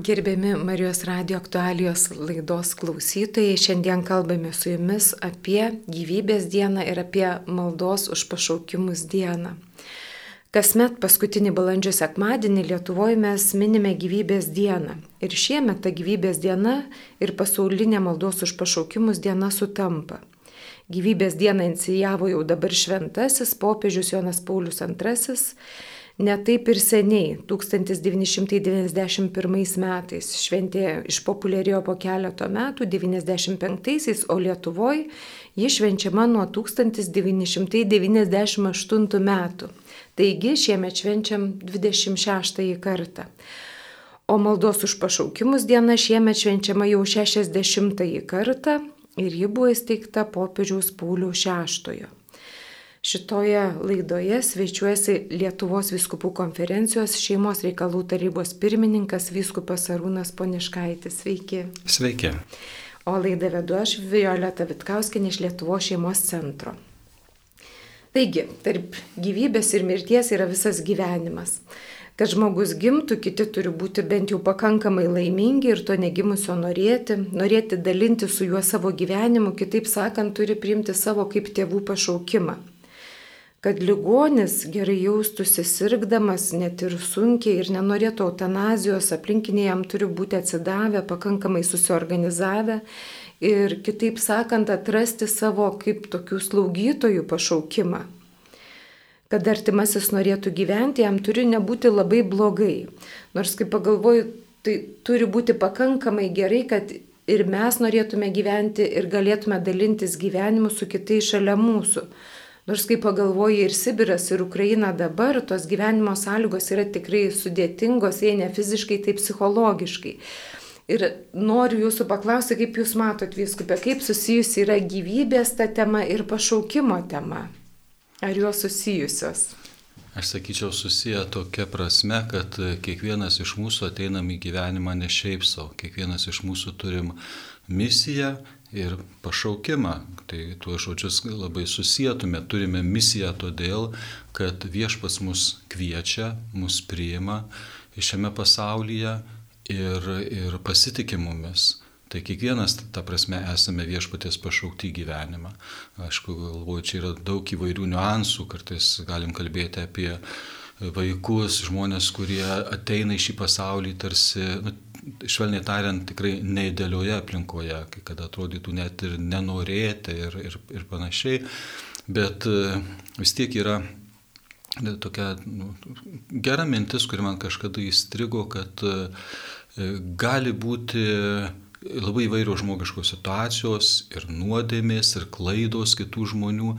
Gerbiami Marijos radio aktualijos laidos klausytojai, šiandien kalbame su jumis apie gyvybės dieną ir apie maldos už pašaukimus dieną. Kasmet paskutinį balandžio sekmadienį Lietuvoje mes minime gyvybės dieną. Ir šiemet ta gyvybės diena ir pasaulinė maldos už pašaukimus diena sutampa. Gyvybės dieną inicijavo jau dabar šventasis popiežius Jonas Paulius II Netaip ir seniai, 1991 metais, šventė išpopuliarėjo po keleto metų, 95-aisiais, o Lietuvoje ji švenčiama nuo 1998 metų. Taigi šiemet švenčiam 26 kartą. O maldos už pašaukimus diena šiemet švenčiama jau 60 kartą ir ji buvo įsteigta popiežiaus Pauliaus VI. Šitoje laidoje svečiuojasi Lietuvos viskupų konferencijos šeimos reikalų tarybos pirmininkas viskupas Arūnas Poniškaitis. Sveiki. Sveiki. O laidą vedu aš Violeta Vitkauskinė iš Lietuvos šeimos centro. Taigi, tarp gyvybės ir mirties yra visas gyvenimas. Kad žmogus gimtų, kiti turi būti bent jau pakankamai laimingi ir to negimusio norėti, norėti dalinti su juo savo gyvenimu, kitaip sakant, turi priimti savo kaip tėvų pašaukimą kad ligonis gerai jaustųsi sirgdamas net ir sunkiai ir nenorėtų eutanazijos, aplinkiniai jam turi būti atsidavę, pakankamai susiorganizavę ir kitaip sakant atrasti savo kaip tokių slaugytojų pašaukimą. Kad artimasis norėtų gyventi, jam turi nebūti labai blogai. Nors kaip pagalvoju, tai turi būti pakankamai gerai, kad ir mes norėtume gyventi ir galėtume dalintis gyvenimu su kitais šalia mūsų. Nors kai pagalvoji ir Sibiras, ir Ukraina dabar, tos gyvenimo sąlygos yra tikrai sudėtingos, jei ne fiziškai, tai psichologiškai. Ir noriu jūsų paklausti, kaip jūs matot viskupė, kaip susijusi yra gyvybės ta tema ir pašaukimo tema. Ar jos susijusios? Aš sakyčiau susiję tokia prasme, kad kiekvienas iš mūsų ateinam į gyvenimą ne šiaip savo, kiekvienas iš mūsų turim misiją ir pašaukimą. Tai tuos žodžius labai susijėtume. Turime misiją todėl, kad viešpas mus kviečia, mus priima šiame pasaulyje ir, ir pasitikė mumis. Tai kiekvienas, ta prasme, esame viešpatės pašaukti gyvenimą. Aišku, galvoju, čia yra daug įvairių niuansų, kartais galim kalbėti apie vaikus, žmonės, kurie ateina į šį pasaulį tarsi, nu, švelniai tariant, tikrai neįdėlioje aplinkoje, kai kada atrodytų net ir nenorėti ir, ir, ir panašiai, bet e, vis tiek yra tokia nu, gera mintis, kuri man kažkada įstrigo, kad e, gali būti labai įvairios žmogiškos situacijos ir nuodėmės, ir klaidos kitų žmonių,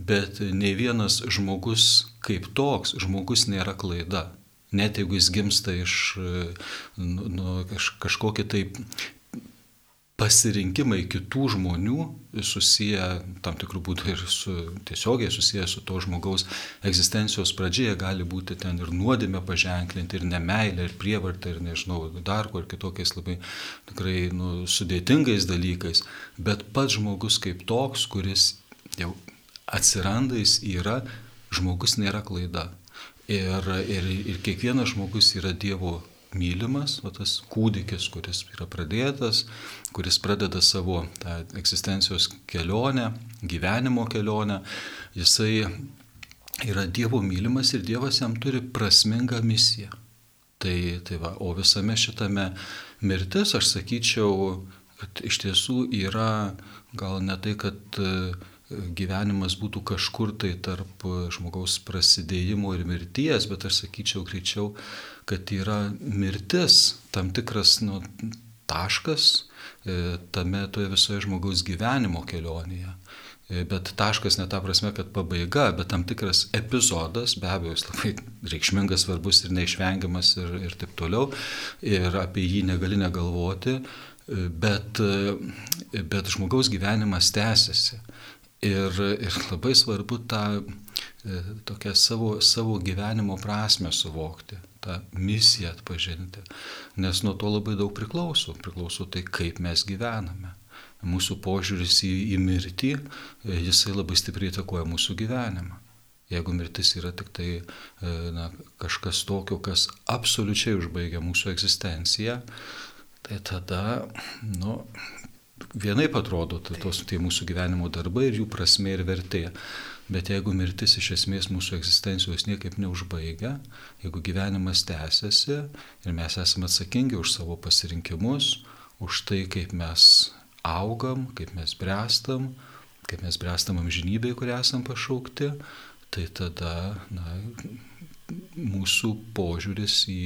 bet nei vienas žmogus kaip toks, žmogus nėra klaida net jeigu jis gimsta iš nu, nu, kaž, kažkokie tai pasirinkimai kitų žmonių susiję tam tikrų būdų ir su, tiesiogiai susiję su to žmogaus egzistencijos pradžioje gali būti ten ir nuodėmė paženklinti, ir nemailė, ir prievarta, ir nežinau, dar kur kitokiais labai tikrai nu, sudėtingais dalykais. Bet pats žmogus kaip toks, kuris jau atsiranda, jis yra, žmogus nėra klaida. Ir, ir, ir kiekvienas žmogus yra Dievo mylimas, o tas kūdikis, kuris yra pradėtas, kuris pradeda savo tą egzistencijos kelionę, gyvenimo kelionę, jisai yra Dievo mylimas ir Dievas jam turi prasmingą misiją. Tai, tai va, o visame šitame mirtis, aš sakyčiau, kad iš tiesų yra gal ne tai, kad gyvenimas būtų kažkur tai tarp žmogaus prasidėjimo ir mirties, bet aš sakyčiau greičiau, kad yra mirtis tam tikras nu, taškas e, tame toje visoje žmogaus gyvenimo kelionėje. E, bet taškas ne ta prasme, kad pabaiga, bet tam tikras epizodas, be abejo, jis labai reikšmingas, svarbus ir neišvengiamas ir, ir taip toliau. Ir apie jį negali negalvoti, e, bet, bet žmogaus gyvenimas tęsiasi. Ir, ir labai svarbu tą e, tokią savo, savo gyvenimo prasme suvokti, tą misiją atpažinti, nes nuo to labai daug priklauso. Priklauso tai, kaip mes gyvename. Mūsų požiūris į, į mirtį, e, jisai labai stipriai įtakoja mūsų gyvenimą. Jeigu mirtis yra tik tai e, na, kažkas tokio, kas absoliučiai užbaigia mūsų egzistenciją, tai tada, nu, vienaip atrodo tai tos tie mūsų gyvenimo darbai ir jų prasme ir vertė. Bet jeigu mirtis iš esmės mūsų egzistencijos niekaip neužbaigia, jeigu gyvenimas tęsiasi ir mes esame atsakingi už savo pasirinkimus, už tai, kaip mes augam, kaip mes brestam, kaip mes brestam amžinybėje, kurią esam pašaukti, tai tada na, mūsų požiūris į,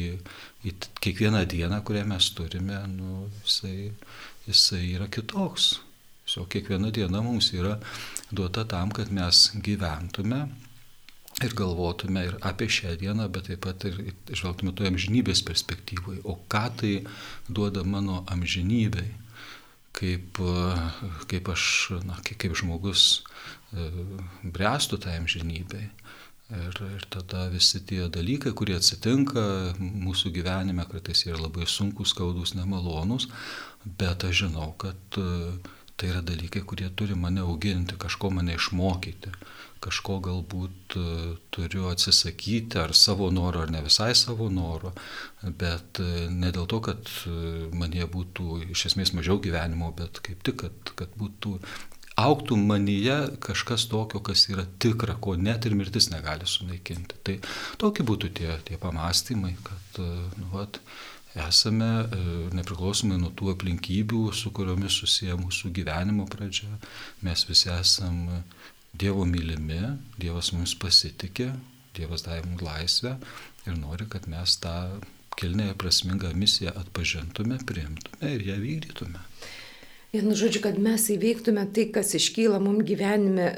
į kiekvieną dieną, kurią mes turime, nu, jisai, jisai yra kitoks. O kiekviena diena mums yra duota tam, kad mes gyventume ir galvotume ir apie šią dieną, bet taip pat ir žvelgtume toje amžinybės perspektyvoje. O ką tai duoda mano amžinybei? Kaip, kaip aš, na, kaip žmogus E, bręstų tai amžinybei. Ir, ir tada visi tie dalykai, kurie atsitinka mūsų gyvenime, kartais yra labai sunkus, skaudus, nemalonus, bet aš žinau, kad e, tai yra dalykai, kurie turi mane auginti, kažko mane išmokyti, kažko galbūt e, turiu atsisakyti, ar savo noro, ar ne visai savo noro, bet ne dėl to, kad manie būtų iš esmės mažiau gyvenimo, bet kaip tik, kad, kad būtų auktų manyje kažkas tokio, kas yra tikra, ko net ir mirtis negali sunaikinti. Tai tokie būtų tie, tie pamastymai, kad e, nu, vat, esame e, nepriklausomai nuo tų aplinkybių, su kuriomis susiję mūsų gyvenimo pradžia, mes visi esame Dievo mylimi, Dievas mums pasitikė, Dievas davė mums laisvę ir nori, kad mes tą kilnėje prasmingą misiją atpažintume, priimtume ir ją vykdytume. Vienu žodžiu, kad mes įveiktume tai, kas iškyla mums gyvenime,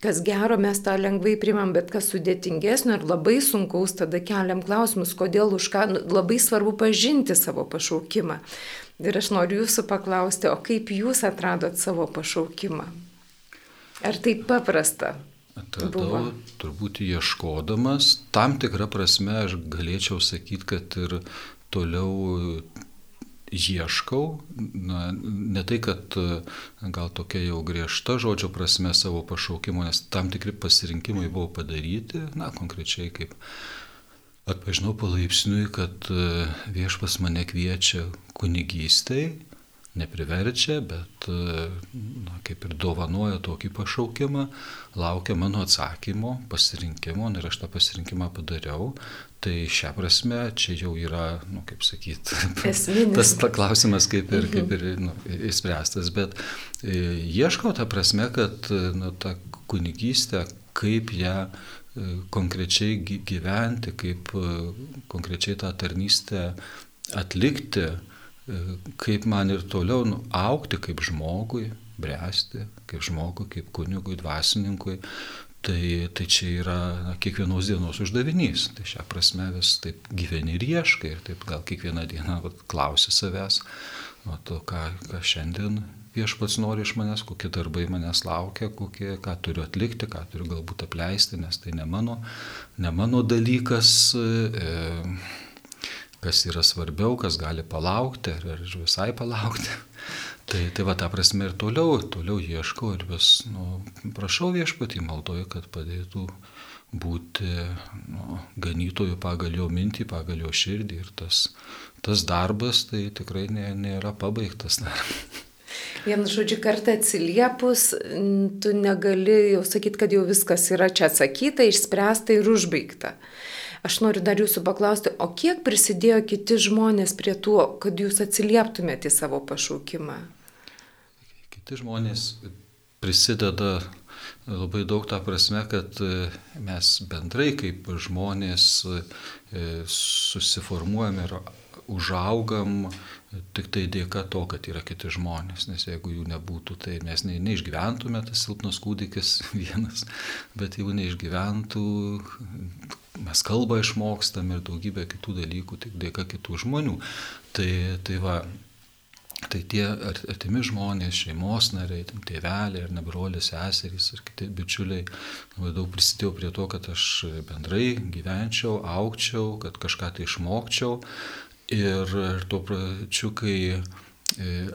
kas gero mes tą lengvai primam, bet kas sudėtingesnio ir labai sunkaus, tada keliam klausimus, kodėl už ką, nu, labai svarbu pažinti savo pašaukimą. Ir aš noriu jūsų paklausti, o kaip jūs atradot savo pašaukimą? Ar tai paprasta? Atradau, turbūt ieškodamas, tam tikrą prasme aš galėčiau sakyti, kad ir toliau ieškau, na, ne tai, kad gal tokia jau griežta žodžio prasme savo pašaukimo, nes tam tikri pasirinkimai buvo padaryti, na, konkrečiai kaip atpažinau palaipsniui, kad viešpas mane kviečia kunigystai, nepriverčia, bet na, kaip ir dovanoja tokį pašaukimą, laukia mano atsakymo, pasirinkimo ir aš tą pasirinkimą padariau. Tai šią prasme čia jau yra, nu, kaip sakyt, tas klausimas kaip ir, kaip ir nu, įspręstas, bet e, ieškau tą prasme, kad nu, ta kunigystė, kaip ją e, konkrečiai gyventi, kaip e, konkrečiai tą tarnystę atlikti, kaip man ir toliau nu, aukti kaip žmogui, bręsti kaip žmogui, kaip kunigui, dvasininkui. Tai, tai čia yra na, kiekvienos dienos uždavinys. Tai šią prasme vis taip gyveni ir ieškai ir taip gal kiekvieną dieną vat, klausi savęs, o to, ką, ką šiandien viešpats nori iš manęs, kokie darbai manęs laukia, kokie, ką turiu atlikti, ką turiu galbūt apleisti, nes tai ne mano, ne mano dalykas. E, kas yra svarbiau, kas gali palaukti ar, visai palaukti. Tai, tai va, tą prasme ir toliau, toliau ieškau ir vis, nu, prašau viešpatį maldoju, kad padėtų būti nu, ganytojų pagal jo mintį, pagal jo širdį ir tas, tas darbas tai tikrai nė, nėra pabaigtas dar. Vienu žodžiu, kartą atsiliepus, tu negali jau sakyti, kad jau viskas yra čia atsakyta, išspręsta ir užbaigta. Aš noriu dar jūsų paklausti, o kiek prisidėjo kiti žmonės prie to, kad jūs atsilieptumėte į savo pašaukimą? Kiti žmonės prisideda labai daug tą prasme, kad e, mes bendrai kaip žmonės e, susiformuojam ir užaugam tik tai dėka to, kad yra kiti žmonės, nes jeigu jų nebūtų, tai mes ne, neišgyventume tas silpnas kūdikis vienas, bet jeigu neišgyventų, mes kalbą išmokstam ir daugybę kitų dalykų tik dėka kitų žmonių. Tai, tai va, Tai tie artimi žmonės, šeimos nariai, tėveliai ar nebroliai, seserys ir kiti bičiuliai labai daug prisidėjo prie to, kad aš bendrai gyvenčiau, aukčiau, kad kažką tai išmokčiau. Ir, ir tuo pačiu, kai e,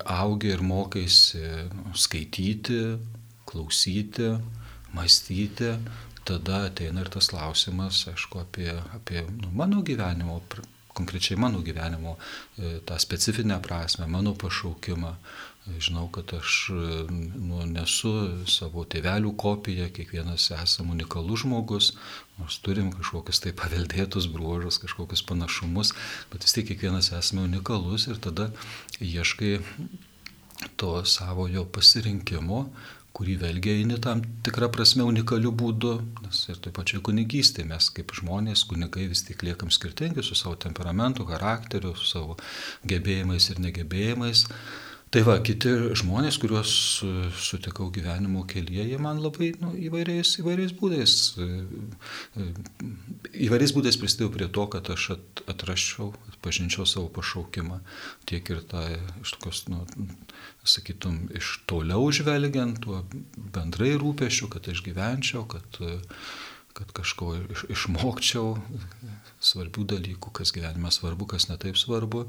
augi ir mokaisi nu, skaityti, klausyti, mąstyti, tada ateina ir tas klausimas, aišku, apie, apie nu, mano gyvenimo, konkrečiai mano gyvenimo, e, tą specifinę prasme, mano pašaukimą. Žinau, kad aš nu, nesu savo tėvelių kopija, kiekvienas esame unikalus žmogus, nors turim kažkokius tai paveldėtus bruožus, kažkokius panašumus, bet vis tiek kiekvienas esame unikalus ir tada ieškai to savojo pasirinkimo, kurį vėlgi eini tam tikrą prasme unikaliu būdu, nes ir taip pačiai kunigystė, mes kaip žmonės, kunigai vis tik liekam skirtingi su savo temperamentu, charakteriu, su savo gebėjimais ir negebėjimais. Tai va, kiti žmonės, kuriuos sutikau gyvenimo kelyje, jie man labai nu, įvairiais, įvairiais būdais, įvairiais būdais prisidėjo prie to, kad aš at, atraščiau, pažinčiau savo pašaukimą, tiek ir tą iš tokios, nu, sakytum, iš toliau žvelgiant, tuo bendrai rūpešiu, kad aš gyvenčiau, kad kad kažko iš, išmokčiau svarbių dalykų, kas gyvenime svarbu, kas netaip svarbu,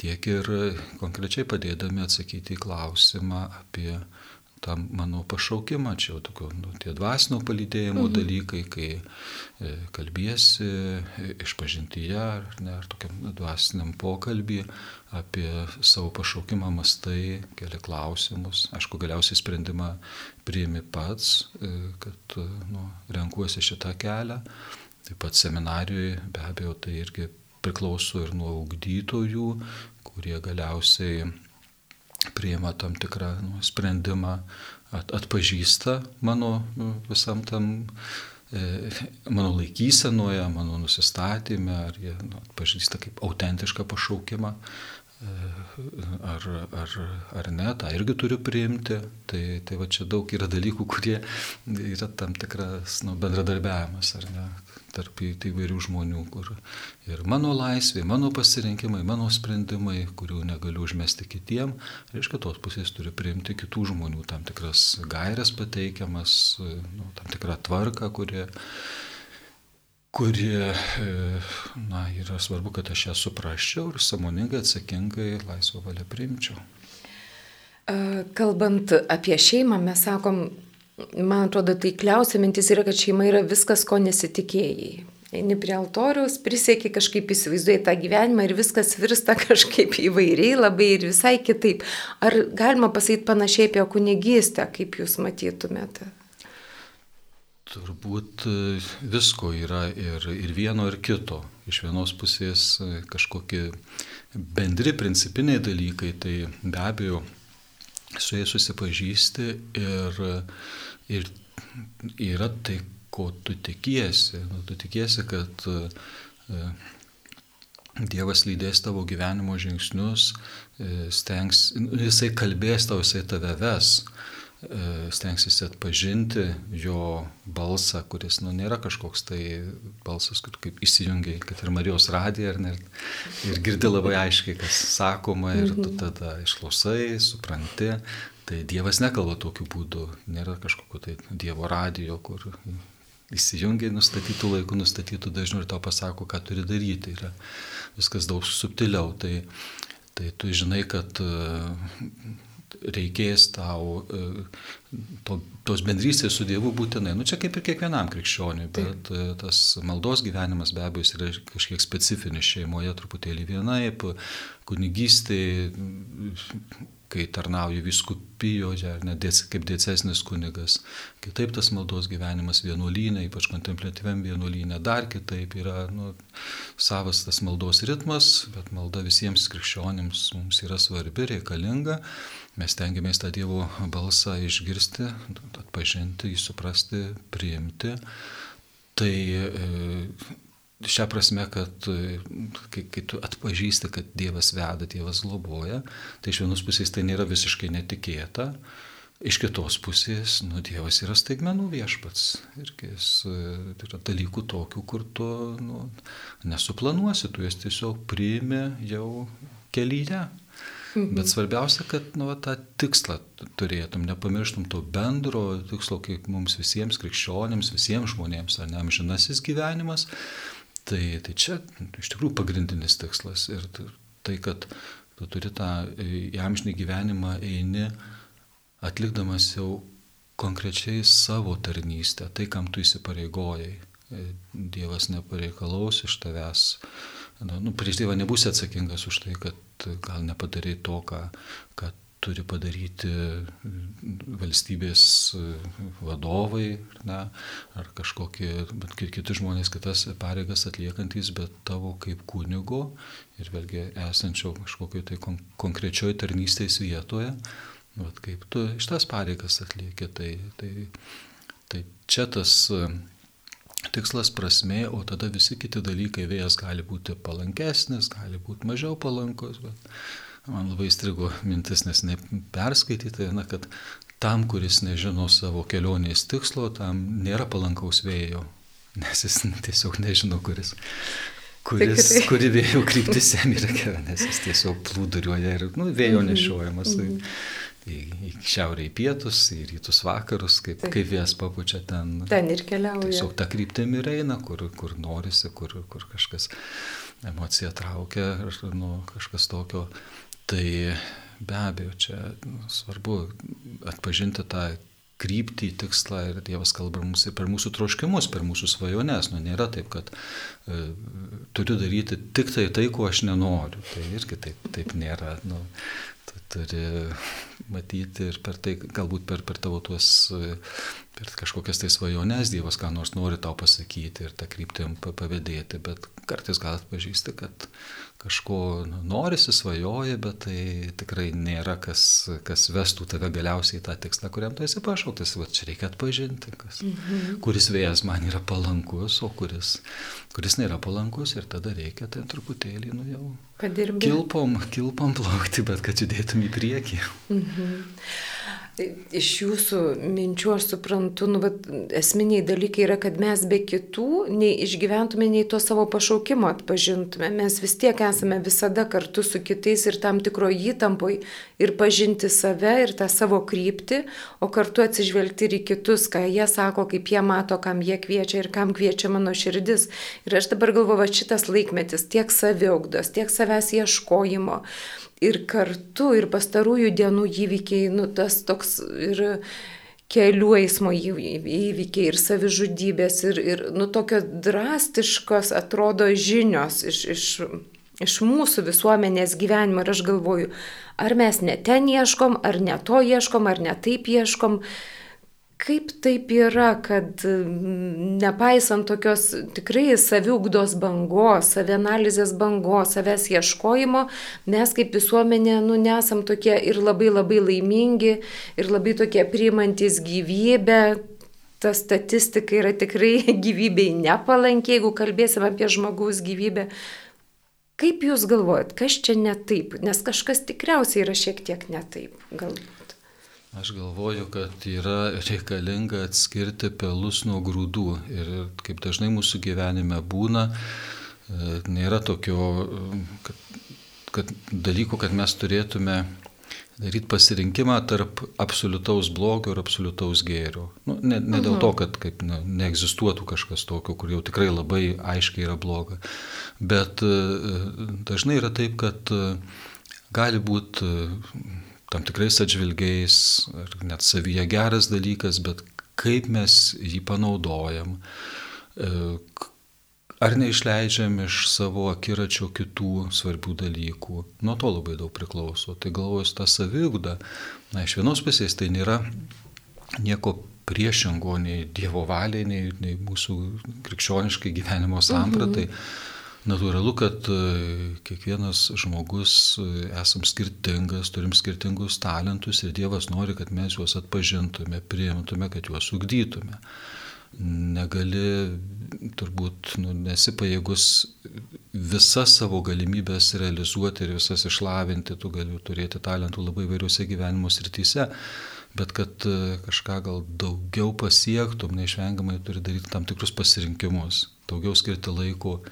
tiek ir konkrečiai padėdami atsakyti į klausimą apie tą mano pašaukimą, čia jau tokio, nu, tie dvasinio palydėjimo mhm. dalykai, kai e, kalbėsi e, išpažintyje ar, ne, ar tokiam dvasiniam pokalbį apie savo pašaukimą, mastai, keli klausimus, aišku, galiausiai sprendimą priimi pats, e, kad nu, renkuosi šitą kelią. Taip pat seminarijoje be abejo tai irgi priklauso ir nuo augdytojų, kurie galiausiai priima tam tikrą nu, sprendimą, at, atpažįsta mano nu, visam tam, e, mano laikysenoje, mano nusistatymę, ar jie nu, atpažįsta kaip autentišką pašaukimą, e, ar, ar, ar ne, tą irgi turiu priimti. Tai, tai va čia daug yra dalykų, kurie yra tam tikras nu, bendradarbiavimas, ar ne, tarp įvairių žmonių, kur ir mano laisvė, mano pasirinkimai, mano sprendimai, kurių negaliu užmesti kitiem, reiškia, tos pusės turi priimti kitų žmonių tam tikras gairias pateikiamas, nu, tam tikrą tvarką, kurie kurie, na, yra svarbu, kad aš ją suprasčiau ir samoningai, atsakingai, laisvą valią priimčiau. Kalbant apie šeimą, mes sakom, man atrodo, taikliausia mintis yra, kad šeima yra viskas, ko nesitikėjai. Eini prie altoriaus, prisieki kažkaip įsivaizduoji tą gyvenimą ir viskas virsta kažkaip įvairiai labai ir visai kitaip. Ar galima pasakyti panašiai apie kunigystę, kaip jūs matytumėte? Turbūt e, visko yra ir, ir vieno, ir kito. Iš vienos pusės e, kažkokie bendri principiniai dalykai, tai be abejo su jais susipažįsti ir, ir yra tai, ko tu tikiesi. Nu, tu tikiesi, kad e, Dievas lydės tavo gyvenimo žingsnius, e, stengs, nu, jisai kalbės tau, jisai tave ves. E, stengsis atpažinti jo balsą, kuris nu, nėra kažkoks tai balsas, kur kaip įsijungiai, kad ir Marijos radija, ar ne, ir girdi labai aiškiai, kas sakoma, ir tu mhm. tada išklausai, supranti. Tai Dievas nekalba tokiu būdu, nėra kažkokio tai Dievo radijo, kur įsijungiai nustatytų laikų, nustatytų dažniau ir tau pasako, ką turi daryti. Yra viskas daug subtiliau. Tai, tai tu žinai, kad reikės tau e, to, tos bendrystės su Dievu būtinai. Nu čia kaip ir kiekvienam krikščioniui, bet Taip. E, tas maldos gyvenimas be abejo yra kažkiek specifinis šeimoje, truputėlį vienaip, kunigystė, kai tarnauji viskupijoje, ar ne kaip diecesnis kunigas. Kitaip tas maldos gyvenimas vienuolynė, ypač kontemplatyviam vienuolynė, dar kitaip yra nu, savas tas maldos ritmas, bet malda visiems krikščionims mums yra svarbi, reikalinga. Mes tengiamės tą Dievo balsą išgirsti, atpažinti, jį suprasti, priimti. Tai e, šią prasme, kad e, kai, kai tu atpažįsti, kad Dievas veda, Dievas globoja, tai iš vienos pusės tai nėra visiškai netikėta, iš kitos pusės, nu, Dievas yra staigmenų viešpats. Ir jis e, tai yra dalykų tokių, kur tu nu, nesuplanuosi, tu jas tiesiog priimi jau kelyje. Mhm. Bet svarbiausia, kad nu, va, tą tikslą turėtum, nepamirštum to bendro tikslo, kaip mums visiems krikščionėms, visiems žmonėms, ar ne amžinasis gyvenimas. Tai, tai čia iš tikrųjų pagrindinis tikslas. Ir tai, kad tu turi tą įamžinį gyvenimą eini atlikdamas jau konkrečiai savo tarnystę, tai, kam tu įsipareigojai. E, Dievas nepareikalaus iš tavęs. Na, nu, prieš Dievą nebūsi atsakingas už tai, kad gal nepadarai to, ką, ką turi padaryti valstybės vadovai ne, ar kažkokie kiti žmonės kitas pareigas atliekantis, bet tavo kaip kunigo ir vėlgi esančio kažkokio tai kon konkrečioj tarnystės vietoje, vat, kaip tu šitas pareigas atlieki, tai, tai, tai čia tas tikslas prasme, o tada visi kiti dalykai vėjas gali būti palankesnis, gali būti mažiau palankus, bet man labai strigo mintis, nes neperskaityti, na, kad tam, kuris nežino savo kelionės tikslo, tam nėra palankaus vėjo, nes jis tiesiog nežino, kuris. Kuris, Tikrai. kuri vėjo kryptis jam yra gera, nes jis tiesiog plūduriuoja ir nu, vėjo mhm. nešiojamas. Mm -hmm. Į, į šiaurę į pietus, į rytus vakarus, kaip, Taip. kaip vėjas papučia ten. Ten ir keliauja. Tiesiog tą kryptimį eina, kur, kur norisi, kur, kur kažkas emocija traukia, ar nu, kažkas tokio. Tai be abejo, čia svarbu atpažinti tą kryptį, tikslą ir Dievas kalba mums per mūsų troškimus, per mūsų svajones. Nu, nėra taip, kad e, turiu daryti tik tai tai, ko aš nenoriu. Tai irgi taip, taip nėra. Nu, tu turi matyti ir per tai, galbūt per, per tavo tuos, e, per kažkokias tai svajones Dievas ką nors nori tau pasakyti ir tą kryptim pavėdėti, bet kartais gal atpažįsti, kad kažko norisi, svajoji, bet tai tikrai nėra kas, kas vestų tave galiausiai tą tikslą, kuriam tu esi pašauktas. Va čia reikia atpažinti, kas, mhm. kuris vėjas man yra palankus, o kuris, kuris nėra palankus ir tada reikia tai truputėlį, nu jau. Padirbėti. Kilpom, kilpom plaukti, bet kad judėtum į priekį. Mhm. Iš jūsų minčių aš suprantu, nu, vat, esminiai dalykai yra, kad mes be kitų nei išgyventume, nei to savo pašaukimo atpažintume. Mes vis tiek esame visada kartu su kitais ir tam tikro įtampoj ir pažinti save ir tą savo kryptį, o kartu atsižvelgti ir į kitus, ką jie sako, kaip jie mato, kam jie kviečia ir kam kviečia mano širdis. Ir aš dabar galvoju, šitas laikmetis tiek saviaugdos, tiek savęs ieškojimo ir kartu, ir pastarųjų dienų įvykiai, nu, tas toks ir kelių eismo įvykiai, ir savižudybės, ir, ir nu, tokios drastiškos atrodo žinios iš, iš, iš mūsų visuomenės gyvenimo. Ir aš galvoju, ar mes ne ten ieškom, ar ne to ieškom, ar ne taip ieškom. Kaip taip yra, kad mm, nepaisant tokios tikrai saviugdos bangos, savianalizės bangos, savęs ieškojimo, mes kaip visuomenė, nu, nesam tokie ir labai labai laimingi, ir labai tokie priimantis gyvybę. Ta statistika yra tikrai gyvybei nepalankiai, jeigu kalbėsim apie žmogaus gyvybę. Kaip Jūs galvojat, kas čia ne taip? Nes kažkas tikriausiai yra šiek tiek ne taip, galbūt. Aš galvoju, kad yra reikalinga atskirti pelus nuo grūdų. Ir kaip dažnai mūsų gyvenime būna, e, nėra tokio kad, kad dalyko, kad mes turėtume daryti pasirinkimą tarp absoliutaus blogio ir absoliutaus gėrio. Nu, ne, ne dėl to, mhm. kad kaip, ne, neegzistuotų kažkas tokio, kur jau tikrai labai aiškiai yra bloga. Bet e, dažnai yra taip, kad e, gali būti tam tikrais atžvilgiais, ar net savyje geras dalykas, bet kaip mes jį panaudojam, e, ar neišleidžiam iš savo akiračio kitų svarbių dalykų, nuo to labai daug priklauso. Tai galvojus tą saviugdą, na, iš vienos pusės tai nėra nieko priešingo nei Dievo valiai, nei, nei mūsų krikščioniškai gyvenimo sampratai. Mhm. Natūralu, kad e, kiekvienas žmogus e, esam skirtingas, turim skirtingus talentus ir Dievas nori, kad mes juos atpažintume, priimtume, kad juos ugdytume. Negali, turbūt, nu, nesi pajėgus visas savo galimybės realizuoti ir visas išlavinti, tu gali turėti talentų labai vairiuose gyvenimo srityse, bet kad e, kažką gal daugiau pasiektum, neišvengiamai turi daryti tam tikrus pasirinkimus, daugiau skirti laiko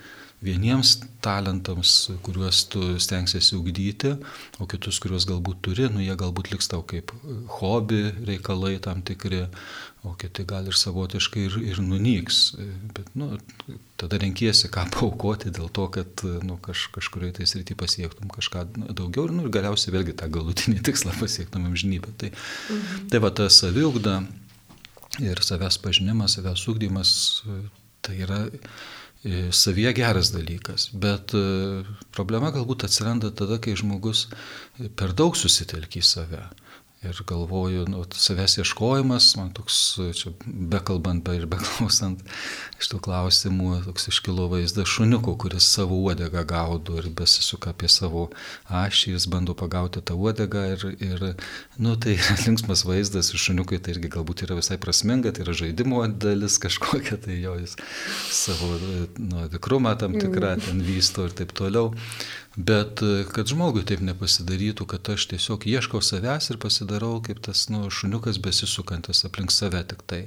vieniems talentams, kuriuos tu stengsiesi ugdyti, o kitus, kuriuos galbūt turi, nu jie galbūt liks tau kaip hobi reikalai tam tikri, o kiti gal ir savotiškai ir, ir nunyks. Bet nu, tada renkiesi, ką paukoti dėl to, kad nu, kaž, kažkurioje tai srity pasiektum kažką daugiau ir, nu, ir galiausiai vėlgi tą galutinį tikslą pasiektum amžinybę. Tai, mhm. tai va ta saviugda Ir savęs pažinimas, savęs ūkdymas, tai yra savyje geras dalykas. Bet e, problema galbūt atsiranda tada, kai žmogus per daug susitelkia į save. Ir galvoju, nu, savęs ieškojimas, man toks, čia bekalbant be ir beklausant iš tų klausimų, toks iškilo vaizdas šuniuko, kuris savo uodegą gaudo ir besisuka apie savo ašį, jis bando pagauti tą uodegą ir, ir nu, tai yra linksmas vaizdas ir šuniukui tai irgi galbūt yra visai prasminga, tai yra žaidimo dalis kažkokia, tai jo jis savo nu, vikrumą tam tikrą mm. ten vysto ir taip toliau. Bet e, kad žmogui taip nepasidarytų, kad aš tiesiog ieškau savęs ir pasidarau kaip tas nu, šuniukas besisukantis aplink save tik tai.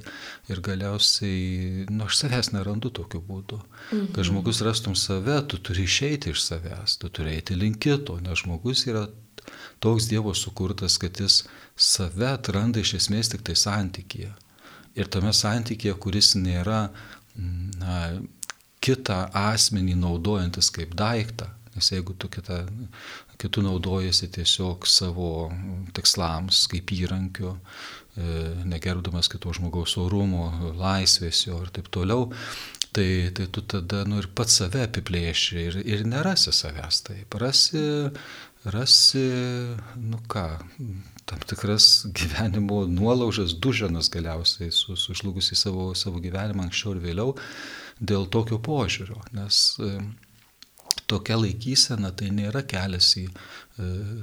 Ir galiausiai, nu, aš savęs nerandu tokiu būdu. Mhm. Kad žmogus rastum save, tu turi išeiti iš savęs, tu turi eiti link kito, nes žmogus yra toks Dievo sukurtas, kad jis save atranda iš esmės tik tai santykėje. Ir tame santykėje, kuris nėra na, kitą asmenį naudojantis kaip daiktą, Nes jeigu tu kitą, kitų naudojasi tiesiog savo tikslams kaip įrankiu, e, negerbdamas kito žmogaus orumo, laisvės jo ir taip toliau, tai, tai tu tada nu, ir pats save apiplėši ir, ir nerasi savęs. Taip, rasi, rasi, nu ką, tam tikras gyvenimo nuolaužas, duženas galiausiai su, sužlugus į savo, savo gyvenimą anksčiau ir vėliau dėl tokio požiūrio. Nes tokia laikysena tai nėra kelias į e,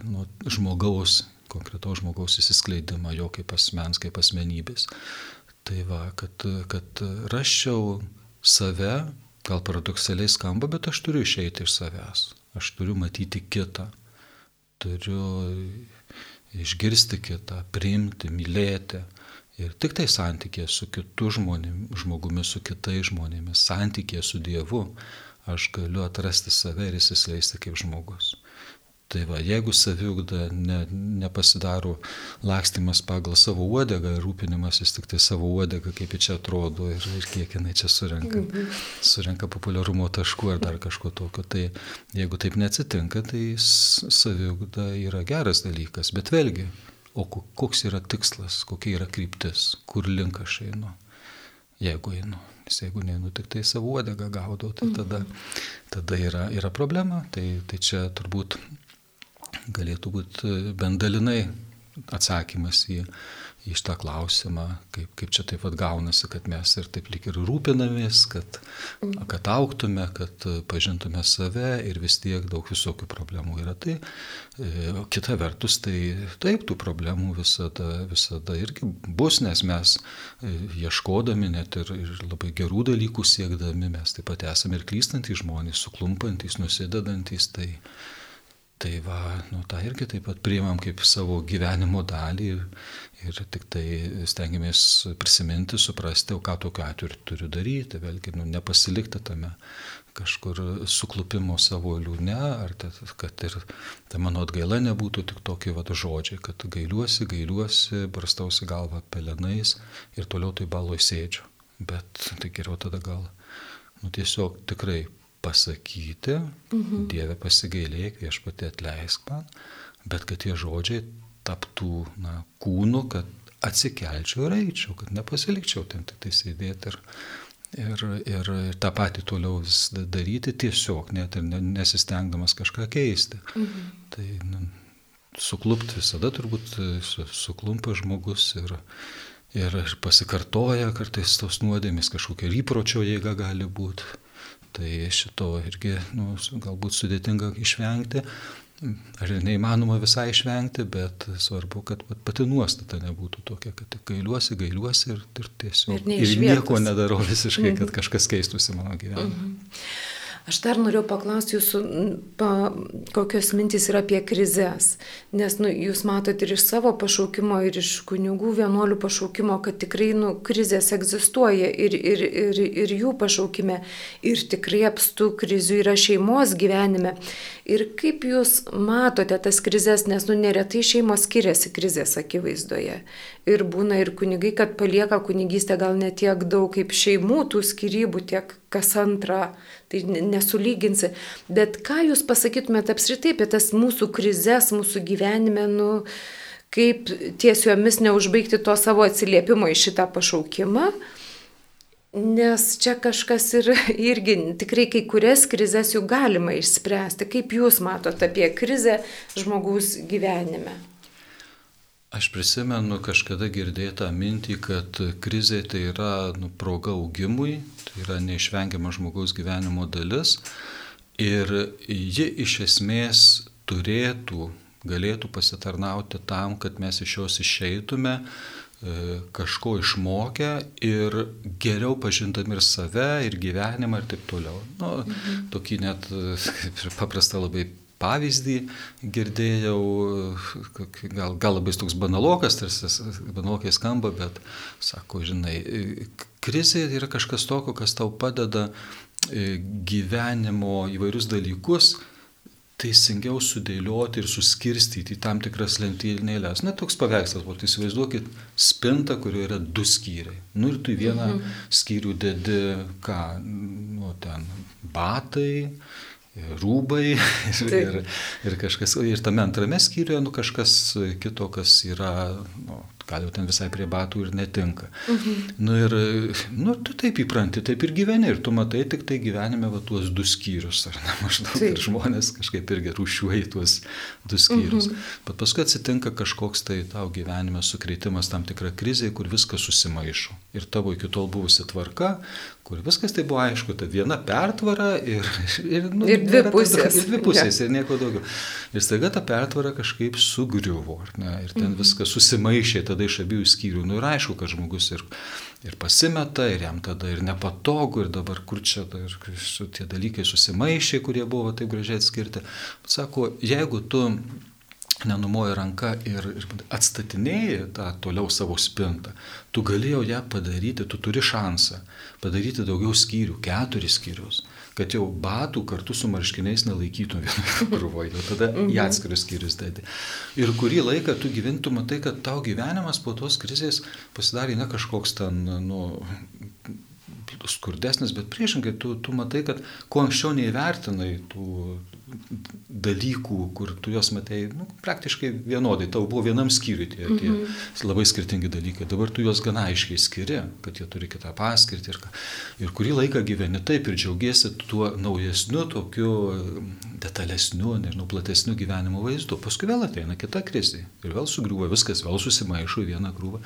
nu, žmogaus, konkretaus žmogaus įsiskleidimą, jo kaip asmens, kaip asmenybės. Tai va, kad, kad raščiau save, gal paradoksaliai skamba, bet aš turiu išeiti iš savęs. Aš turiu matyti kitą. Turiu išgirsti kitą, priimti, mylėti. Ir tik tai santykė su kitu žmonėmis, žmogumi, su kitais žmonėmis, santykė su Dievu aš galiu atrasti save ir įsiskleisti kaip žmogus. Tai va, jeigu saviugda ne, nepasidaro lakstimas pagal savo uodegą ir rūpinimasis tik tai savo uodegą, kaip ji čia atrodo ir, ir kiek jinai čia surenka, surenka populiarumo taškų ar dar kažko tokio, tai jeigu taip neatsitinka, tai saviugda yra geras dalykas. Bet vėlgi, o koks yra tikslas, kokia yra kryptis, kur link aš einu, jeigu einu. Nes jeigu neinu tik tai savo uodegą gaudau, tai tada, tada yra, yra problema. Tai, tai čia turbūt galėtų būti bent dalinai atsakymas į, į šitą klausimą, kaip, kaip čia taip pat gaunasi, kad mes ir taip lik ir rūpinamės, kad, kad auktume, kad pažintume save ir vis tiek daug visokių problemų yra. Tai e, kita vertus, tai taip, tų problemų visada, visada irgi bus, nes mes e, ieškodami net ir, ir labai gerų dalykų siekdami, mes taip pat esame ir klystantys žmonės, suklumpantys, nusidedantys. Tai, Tai va, nu, tą irgi taip pat priimam kaip savo gyvenimo dalį ir, ir tik tai stengiamės prisiminti, suprasti, o ką tokiu atveju turiu daryti, vėlgi nu, nepasilikti tame kažkur suklupimo savo liūne, ar ta, kad ir ta mano atgaila nebūtų tik tokie va žodžiai, kad gailiuosi, gailiuosi, brastausi galvą pelenais ir toliau tai baloj sėdžiu. Bet tai geriau tada gal, nu tiesiog tikrai pasakyti, mhm. Dieve pasigailėk, viešpatė atleisk man, bet kad tie žodžiai taptų na, kūnu, kad atsikelčiau ir eičiau, kad nepasilikčiau ten tik tai sėdėti ir, ir, ir tą patį toliau vis daryti tiesiog, net ir nesistengdamas kažką keisti. Mhm. Tai nu, suklupti visada turbūt suklumpa žmogus ir, ir pasikartoja kartais tos nuodėmės, kažkokia įpročio jėga gali būti. Tai šito irgi nu, galbūt sudėtinga išvengti. Ar neįmanoma visai išvengti, bet svarbu, kad pati nuostata nebūtų tokia, kad gailiuosi, gailiuosi ir, ir tiesiog ir, ir nieko nedarau visiškai, kad mhm. kažkas keistųsi mano gyvenime. Mhm. Aš dar noriu paklausti jūsų, pa, kokios mintys yra apie krizės, nes nu, jūs matote ir iš savo pašaukimo, ir iš kunigų vienuolių pašaukimo, kad tikrai nu, krizės egzistuoja ir, ir, ir, ir jų pašaukime, ir tikrai apstų krizių yra šeimos gyvenime. Ir kaip jūs matote tas krizės, nes nu, neretai šeimos skiriasi krizės akivaizdoje. Ir būna ir kunigai, kad palieka kunigystę gal ne tiek daug kaip šeimų tų skirybų, tiek kas antrą tai nesulyginsi. Bet ką jūs pasakytumėte apskritai apie tas mūsų krizės, mūsų gyvenime, nu, kaip ties jomis neužbaigti to savo atsiliepimo į šitą pašaukimą. Nes čia kažkas ir, irgi tikrai kai kurias krizės jų galima išspręsti. Kaip Jūs matote apie krizę žmogaus gyvenime? Aš prisimenu kažkada girdėtą mintį, kad krizė tai yra nu, proga augimui, tai yra neišvengiama žmogaus gyvenimo dalis ir ji iš esmės turėtų, galėtų pasitarnauti tam, kad mes iš jos išeitume e, kažko išmokę ir geriau pažindami ir save, ir gyvenimą ir taip toliau. Nu, mhm. Tokį net kaip ir paprastą labai pavyzdį girdėjau, gal, gal labai toks banalokas, tarsi banalokai skamba, bet sako, žinai, krizė yra kažkas tokio, kas tau padeda e, gyvenimo įvairius dalykus teisingiau sudėlioti ir suskirstyti į tam tikras lentynėlės. Na, toks paveikslas, o tai įsivaizduokit spintą, kurioje yra du skyriai. Nu ir tu vieną mhm. skyrių dedi, ką, nu, ten, batai, rūbai ir, ir, ir kažkas, ir tame antrame skyriuje nu, kažkas kito, kas yra nu, gal jau ten visai prie batų ir netinka. Mhm. Nu ir, nu, tu taip įpranti, taip ir gyveni ir tu matai tik tai gyvenime va tuos du skyrius, ar ne, maždaug taip. ir žmonės kažkaip irgi rūšiuoja tuos du skyrius. Mhm. Bet paskui atsitinka kažkoks tai tau gyvenime sukretimas, tam tikra krizė, kur viskas susimaišo. Ir tavo iki tol buvusi tvarka, kur viskas tai buvo aišku, ta viena pertvara ir, ir, nu, ir dvi pusės. Ir dvi pusės ja. ir nieko daugiau. Ir staiga ta pertvara kažkaip sugriuvo, ne, ir ten mhm. viskas susimaišė tada iš abiejų skyrių. Nu ir aišku, kad žmogus ir, ir pasimeta, ir jam tada ir nepatogu, ir dabar kur čia ir, ir tie dalykai susimaišė, kurie buvo taip gražiai atskirti. Sako, jeigu tu nenumoji ranka ir, ir atstatinėjai tą toliau savo spintą, tu galėjau ją padaryti, tu turi šansą padaryti daugiau skyrių, keturis skyrius, kad jau batų kartu su marškiniais nelaikytum vienoje krūvoje, jau tada mhm. atskirius skyrius dėti. Ir kurį laiką tu gyventum, matai, kad tau gyvenimas po tos krizės pasidarė ne kažkoks ten, nu, skurdesnis, bet priešingai tu, tu matai, kad kuo anksčiau neįvertinai tų dalykų, kur tu juos matei nu, praktiškai vienodai, tau buvo vienam skyriui tie, tie mm -hmm. labai skirtingi dalykai, dabar tu juos gana aiškiai skiri, kad jie turi kitą paskirtį ir, ir kurį laiką gyveni taip ir džiaugiesi tuo naujesniu, tokiu detalesniu, nežinau, platesniu gyvenimo vaizdu. Paskui vėl ateina kita krizė ir vėl sugriuva viskas, vėl susimaišo į vieną krūvą.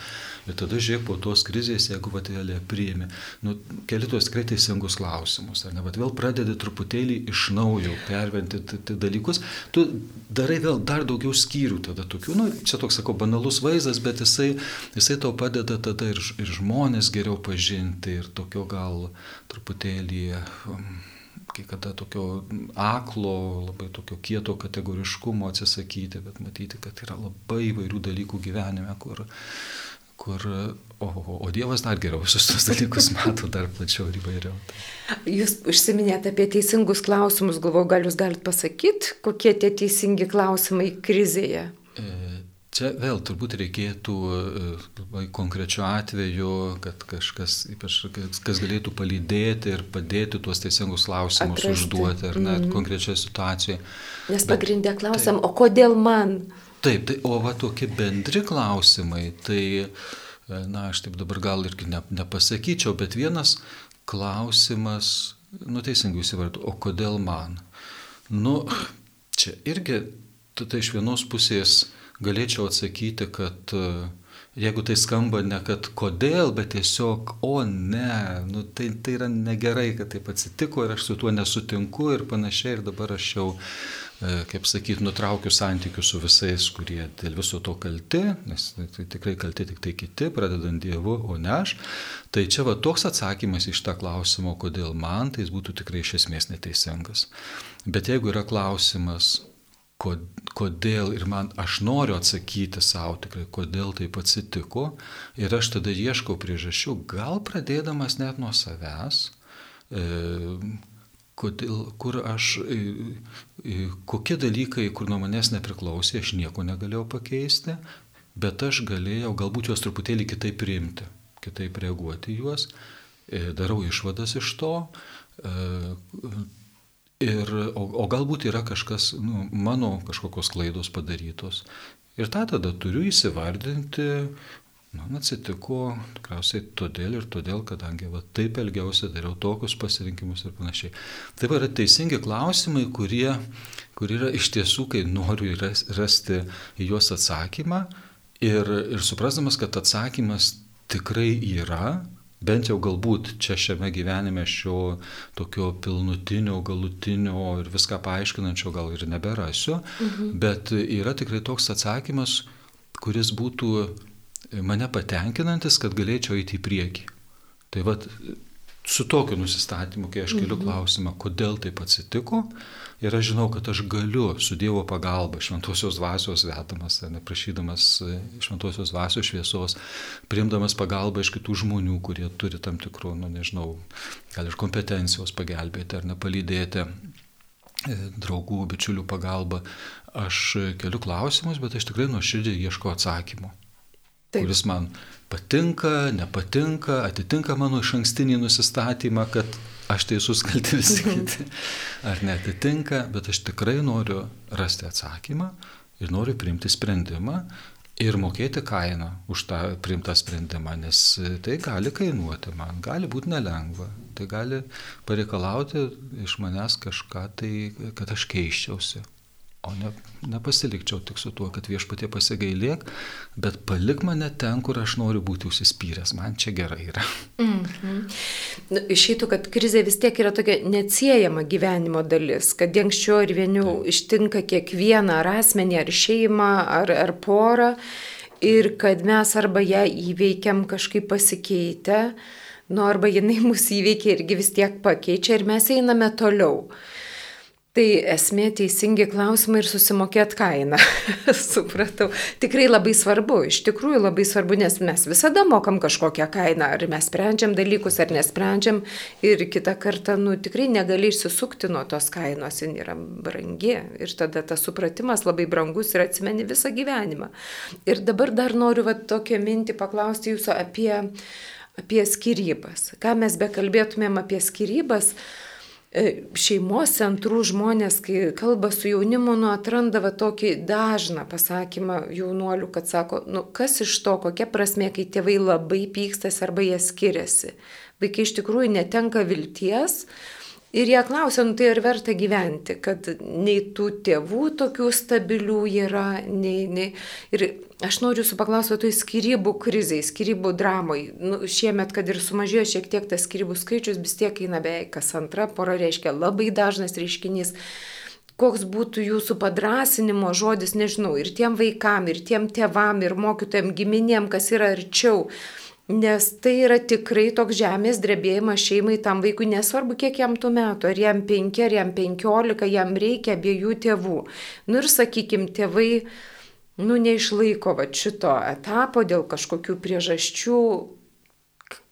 Ir tada žiūrėk po tos krizės, jeigu vatėlė priimi, nu, keli tuos tikrai teisingus klausimus, ar ne, bet vėl pradedi truputėlį iš naujo perventi dalykus, tu darai vėl dar daugiau skyrių tada tokių, nu, čia toks, sakau, banalus vaizdas, bet jisai, jisai tau padeda tada ir, ir žmonės geriau pažinti ir tokio gal truputėlį um, kai kada tokio aklo, labai tokio kieto kategoriškumo atsisakyti, bet matyti, kad yra labai įvairių dalykų gyvenime, kur, kur, o, o Dievas dar geriau visus tos dalykus mato, dar plačiau ir įvairiau. Jūs užsiminėte apie teisingus klausimus, galvoju, gal jūs galite pasakyti, kokie tie teisingi klausimai krizėje? E, čia vėl turbūt reikėtų e, konkrečiu atveju, kad kažkas, ypač kas galėtų palydėti ir padėti tuos teisingus klausimus Atrasti. užduoti, ar net mm. konkrečioje situacijoje. Nes pagrindė klausim, tai, o kodėl man? Taip, tai, o va tokie bendri klausimai, tai, e, na, aš taip dabar gal irgi ne, nepasakyčiau, bet vienas klausimas, nu teisingai įsivardu, o kodėl man? Nu, čia irgi, tai iš vienos pusės galėčiau atsakyti, kad uh, jeigu tai skamba ne kad kodėl, bet tiesiog, o ne, nu, tai, tai yra negerai, kad taip atsitiko ir aš su tuo nesutinku ir panašiai ir dabar aš jau, e, kaip sakyti, nutraukiu santykius su visais, kurie dėl viso to kalti, nes tai tikrai kalti tik tai kiti, pradedant Dievu, o ne aš. Tai čia va toks atsakymas iš tą klausimą, kodėl man, tai jis būtų tikrai iš esmės neteisingas. Bet jeigu yra klausimas, kodėl ir man aš noriu atsakyti savo tikrai, kodėl taip atsitiko ir aš tada ieškau priežasčių, gal pradėdamas net nuo savęs, e, kodėl, kur aš, e, e, kokie dalykai, kur nuo manęs nepriklausė, aš nieko negalėjau pakeisti, bet aš galėjau galbūt juos truputėlį kitaip priimti, kitaip reaguoti juos, e, darau išvadas iš to, Ir, o, o galbūt yra kažkas, nu, mano kažkokios klaidos padarytos. Ir tą tada turiu įsivardinti, man atsitiko tikriausiai todėl ir todėl, kadangi va, taip elgiausi, dariau tokius pasirinkimus ir panašiai. Tai yra teisingi klausimai, kurie, kurie yra iš tiesų, kai noriu rasti į juos atsakymą ir, ir suprasdamas, kad atsakymas tikrai yra, bent jau galbūt čia šiame gyvenime šio tokio pilnutinio, galutinio ir viską paaiškinančio gal ir neberasiu, mhm. bet yra tikrai toks atsakymas, kuris būtų mane patenkinantis, kad galėčiau eiti į priekį. Tai vad, su tokiu nusistatymu, kai aš keliu mhm. klausimą, kodėl taip atsitiko, Ir aš žinau, kad aš galiu su Dievo pagalba, šventosios dvasios vetamas, neprašydamas e, šventosios dvasios šviesos, priimdamas pagalbą iš kitų žmonių, kurie turi tam tikrų, nu nežinau, gal ir kompetencijos pagelbėti ar nepalydėti e, draugų, bičiulių pagalba, aš keliu klausimus, bet aš tikrai nuoširdžiai ieško atsakymų. Taip. Kuris man patinka, nepatinka, atitinka mano iš ankstinį nusistatymą, kad aš teisus kalti visi mhm. kiti, ar netitinka, bet aš tikrai noriu rasti atsakymą ir noriu priimti sprendimą ir mokėti kainą už tą priimtą sprendimą, nes tai gali kainuoti man, gali būti nelengva, tai gali pareikalauti iš manęs kažką tai, kad aš keiščiausi o ne, nepasilikčiau tik su tuo, kad viešpatie pasigailėk, bet palik mane ten, kur aš noriu būti užsispyręs, man čia gerai yra. Mm -hmm. nu, išeitų, kad krizė vis tiek yra tokia neatsiejama gyvenimo dalis, kad anksčiau ir vienių tai. ištinka kiekvieną ar asmenį, ar šeimą, ar, ar porą, ir kad mes arba ją įveikiam kažkaip pasikeitę, nu arba jinai mus įveikia irgi vis tiek pakeičia ir mes einame toliau. Tai esmė teisingi klausimai ir susimokėt kainą. Supratau. Tikrai labai svarbu, iš tikrųjų labai svarbu, nes mes visada mokam kažkokią kainą, ar mes sprendžiam dalykus, ar nesprendžiam. Ir kitą kartą, nu, tikrai negali išsisukti nuo tos kainos, jin yra brangi. Ir tada tas supratimas labai brangus ir atsimeni visą gyvenimą. Ir dabar dar noriu va, tokią mintį paklausti jūsų apie, apie skirybas. Ką mes bekalbėtumėm apie skirybas, E, šeimos centrų žmonės, kai kalba su jaunimu, nu, atranda va tokį dažną pasakymą jaunuolių, kad sako, nu, kas iš to, kokia prasme, kai tėvai labai pykstas arba jie skiriasi. Vaikai iš tikrųjų netenka vilties, Ir jie klausia, nu tai ar verta gyventi, kad nei tų tėvų tokių stabilių yra, nei, nei. Ir aš noriu jūsų paklausti, tai skirybų krizai, skirybų dramai. Nu, šiemet, kad ir sumažėjo šiek tiek tas skirybų skaičius, vis tiek eina beveik kas antra pora, reiškia labai dažnas reiškinys koks būtų jūsų padrasinimo žodis, nežinau, ir tiem vaikam, ir tiem tėvam, ir mokytojam, giminėm, kas yra arčiau. Nes tai yra tikrai toks žemės drebėjimas šeimai tam vaikui, nesvarbu kiek jam tų metų, ar jam penki, ar jam penkiolika, jam reikia abiejų tėvų. Nu ir sakykime, tėvai, nu neišlaiko va šito etapo dėl kažkokių priežasčių,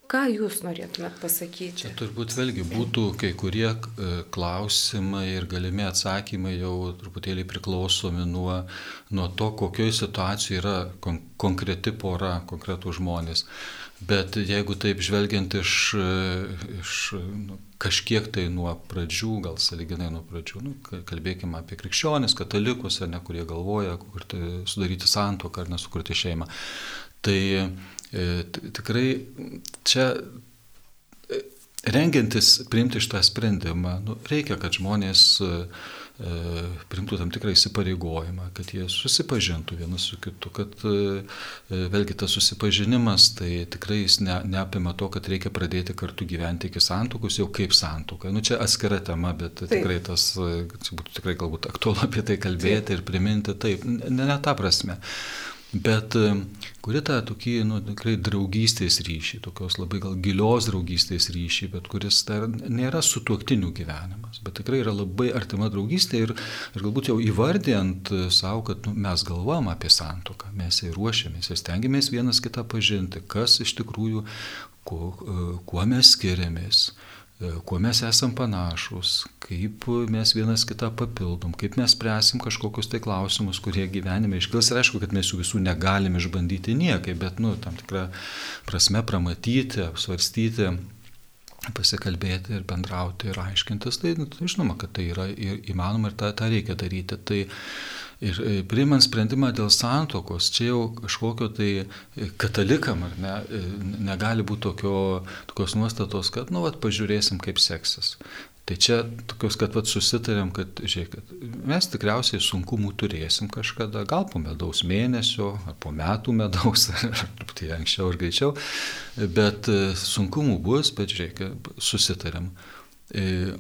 Ką jūs norėtumėt pasakyti? Čia turbūt vėlgi būtų kai kurie e, klausimai ir galimi atsakymai jau truputėlį priklausomi nuo, nuo to, kokioje situacijoje yra kon konkreti pora, konkretų žmonės. Bet jeigu taip žvelgiant iš, iš nu, kažkiek tai nuo pradžių, gal saliginai nuo pradžių, nu, kalbėkime apie krikščionis, katalikus, ar ne, kurie galvoja, kur tai sudaryti santoką ar nesukurti šeimą. Tai E, tikrai čia rengiantis priimti šitą sprendimą, nu, reikia, kad žmonės e, primtų tam tikrą įsipareigojimą, kad jie susipažintų vienas su kitu, kad vėlgi tas susipažinimas tai tikrai jis ne, neapima to, kad reikia pradėti kartu gyventi iki santukus jau kaip santuka. Nu, čia atskira tema, bet taip. tikrai tas, čia būtų tikrai galbūt aktualu apie tai kalbėti taip. ir priminti, taip, ne, ne ta prasme bet e, kuri tą tokį, nu, tikrai draugystės ryšį, tokios labai gal gilios draugystės ryšį, bet kuris dar nėra sutuoktinių gyvenimas, bet tikrai yra labai artima draugystė ir, ir galbūt jau įvardėjant savo, kad nu, mes galvojam apie santoką, mes jai ruošiamės ir stengiamės vienas kitą pažinti, kas iš tikrųjų, kuo, e, kuo mes skiriamės E, kuo mes esam panašus, kaip mes vienas kitą papildom, kaip mes spręsim kažkokius tai klausimus, kurie gyvenime iškils. Ir aišku, kad mes jų visų negalim išbandyti niekai, bet, nu, tam tikrą prasme pramatyti, apsvarstyti, pasikalbėti ir bendrauti ir aiškintis, tai, nu, tai žinoma, kad tai yra įmanoma ir tą, tą reikia daryti. Tai Ir e, priimant sprendimą dėl santokos, čia jau kažkokio tai katalikam ar ne, negali būti tokio, tokios nuostatos, kad, nu, vat, pažiūrėsim, kaip seksis. Tai čia tokios, kad vat, susitarėm, kad, žiūrėkit, mes tikriausiai sunkumų turėsim kažkada, gal po medaus mėnesio, ar po metų medaus, ar tai anksčiau ar greičiau, bet e, sunkumų bus, bet žiūrėkit, susitarėm. E,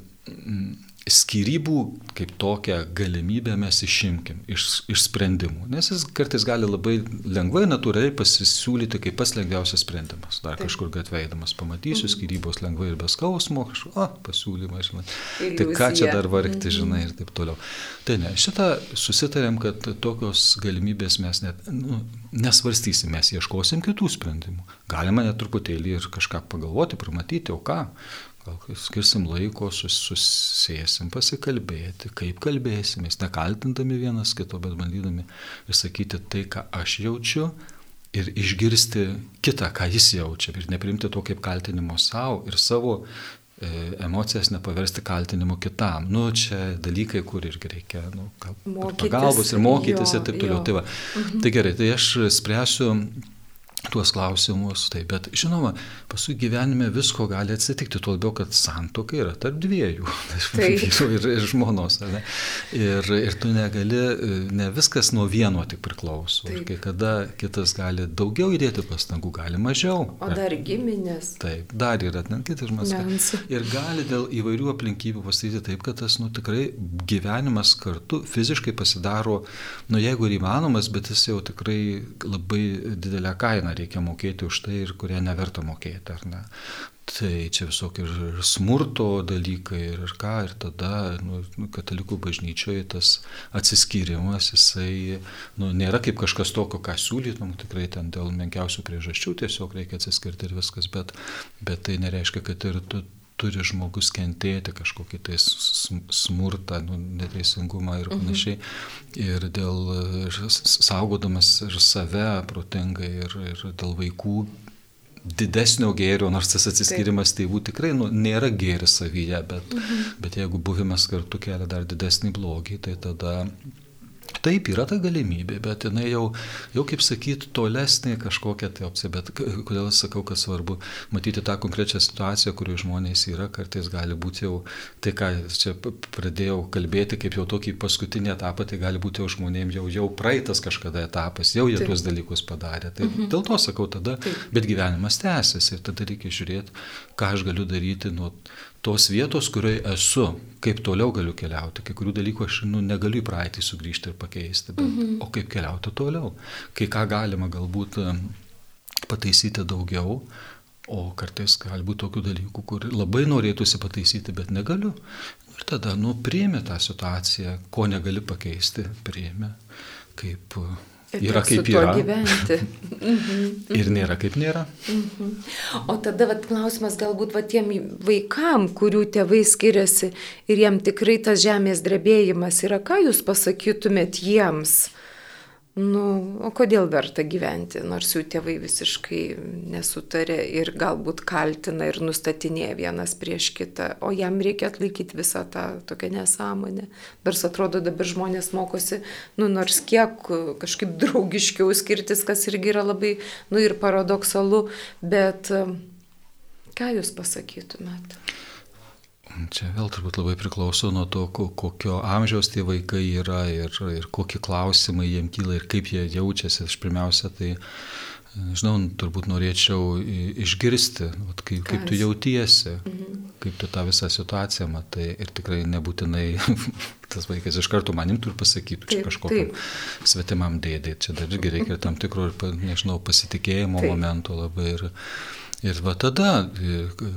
skirybų kaip tokią galimybę mes išimkim iš, iš sprendimų, nes jis kartais gali labai lengvai, natūraliai pasisiūlyti kaip pas lengviausias sprendimas. Dar Taip. kažkur gatveidamas pamatysiu, mhm. skirybos lengvai ir be skausmo, kažkur, o, pasiūlymas, žinai. Tai ką čia dar vargti, mhm. žinai, ir taip toliau. Tai ne, šitą susitarėm, kad tokios galimybės mes net, nu, nesvarstysim, mes ieškosim kitų sprendimų. Galima net truputėlį ir kažką pagalvoti, pamatyti, o ką, Gal skirsim laiko, sus, susėsim, pasikalbėti, kaip kalbėsimės, nekaltindami vienas kito, bet bandydami išsakyti tai, ką aš jaučiu ir išgirsti kitą, ką jis jaučia ir neprimti to kaip kaltinimo savo ir savo e, emocijas nepaversti kaltinimu kitam. Nu, čia dalykai, kur irgi reikia nu, mokytis, pagalbos ir mokytis jo, ir taip toliau. Tai, va. mhm. tai gerai, tai aš spręsiu tuos klausimus. Taip, bet žinoma, paskui gyvenime visko gali atsitikti, tuo labiau, kad santoka yra tarp dviejų, vyru ir, ir žmonos. Ne? Ir, ir tu negali, ne viskas nuo vieno tik priklauso. Taip. Ir kai kada kitas gali daugiau įdėti pastangų, gali mažiau. O dar giminės. Taip, dar yra net kitas žmogus. Ir gali dėl įvairių aplinkybių pasakyti taip, kad tas, nu, tikrai gyvenimas kartu fiziškai pasidaro, nu, jeigu ir įmanomas, bet jis jau tikrai labai didelę kainą reikia mokėti už tai ir kurie neverta mokėti, ar ne. Tai čia visokie ir smurto dalykai ir ką, ir tada nu, nu, katalikų bažnyčioje tas atsiskyrimas, jisai nu, nėra kaip kažkas tokio, ką siūlytum, tikrai ten dėl menkiausių priežasčių tiesiog reikia atsiskirti ir viskas, bet, bet tai nereiškia, kad ir tu turi žmogus kentėti kažkokį tai smurtą, nu, neteisingumą ir mhm. panašiai. Mhm. Ir dėl saugodamas ir save protingai, ir, ir dėl vaikų didesnio gėrio, nors tas atsiskirimas tėvų tikrai nu, nėra gėris savyje, bet, mhm. bet jeigu buvimas kartu kelia dar didesnį blogį, tai tada Taip, yra ta galimybė, bet jinai jau, jau kaip sakyt, tolesnė kažkokia tai opcija. Bet kodėl aš sakau, kad svarbu matyti tą konkrečią situaciją, kurioje žmonės yra, kartais gali būti jau tai, ką čia pradėjau kalbėti, kaip jau tokį paskutinį etapą, tai gali būti jau žmonėms jau, jau praeitas kažkada etapas, jau jie Taip. tuos dalykus padarė. Tai mhm. dėl to sakau tada, Taip. bet gyvenimas tęsiasi ir tada reikia žiūrėti, ką aš galiu daryti nuo tos vietos, kurioje esu, kaip toliau galiu keliauti. Kai kurių dalykų aš nu, negaliu į praeitį sugrįžti ir pakeisti, bet, mm -hmm. o kaip keliauti toliau. Kai ką galima galbūt pataisyti daugiau, o kartais gali būti tokių dalykų, kur labai norėtųsi pataisyti, bet negaliu. Ir tada, nu, priėmė tą situaciją, ko negali pakeisti, priėmė kaip yra kaip yra. Gyventi. Mhm. ir nėra kaip nėra. Mhm. O tada vat, klausimas galbūt vat, tiem vaikam, kurių tėvai skiriasi ir jiem tikrai tas žemės drebėjimas yra, ką jūs pasakytumėt jiems? Nu, o kodėl verta gyventi, nors jų tėvai visiškai nesutarė ir galbūt kaltina ir nustatinėja vienas prieš kitą, o jam reikia atlaikyti visą tą tokią nesąmonę. Nors atrodo dabar žmonės mokosi, nu, nors kiek kažkaip draugiškiau skirtis, kas irgi yra labai, nu, ir paradoksalu, bet ką jūs pasakytumėte? Čia vėl turbūt labai priklauso nuo to, kokio amžiaus tie vaikai yra ir, ir kokie klausimai jiem kyla ir kaip jie jaučiasi. Aš pirmiausia, tai, žinau, turbūt norėčiau išgirsti, vat, kaip, kaip tu jautiesi, mhm. kaip tu tą visą situaciją matai ir tikrai nebūtinai tas vaikas iš karto manim turi pasakyti, čia kažkokiam svetimam dėdė, čia dar irgi reikia tam tikro, nežinau, pasitikėjimo taip. momento labai. Ir, Ir va tada,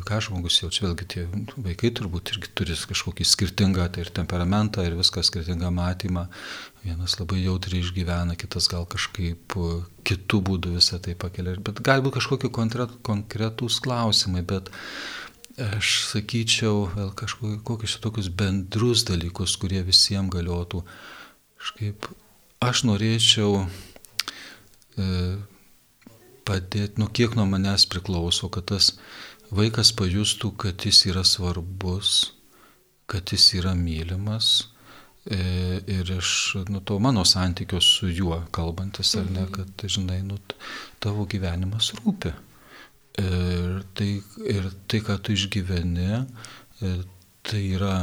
ką žmogus jaučia, vėlgi tie vaikai turbūt irgi turi kažkokį skirtingą tai ir temperamentą, ir viską skirtingą matymą. Vienas labai jautriai išgyvena, kitas gal kažkaip e, kitų būdų visą tai pakelia. Bet galbūt kažkokie konkret, konkretūs klausimai, bet aš sakyčiau, vėl kažkokius tokius bendrus dalykus, kurie visiems galiotų. Kažkaip aš norėčiau e, padėti, nu kiek nuo manęs priklauso, kad tas vaikas pajustų, kad jis yra svarbus, kad jis yra mylimas, E, ir iš nu, to mano santykio su juo kalbantis, ar ne, mhm. kad, žinai, nu, tavo gyvenimas rūpi. Ir tai, ir tai ką tu išgyveni, e, tai yra,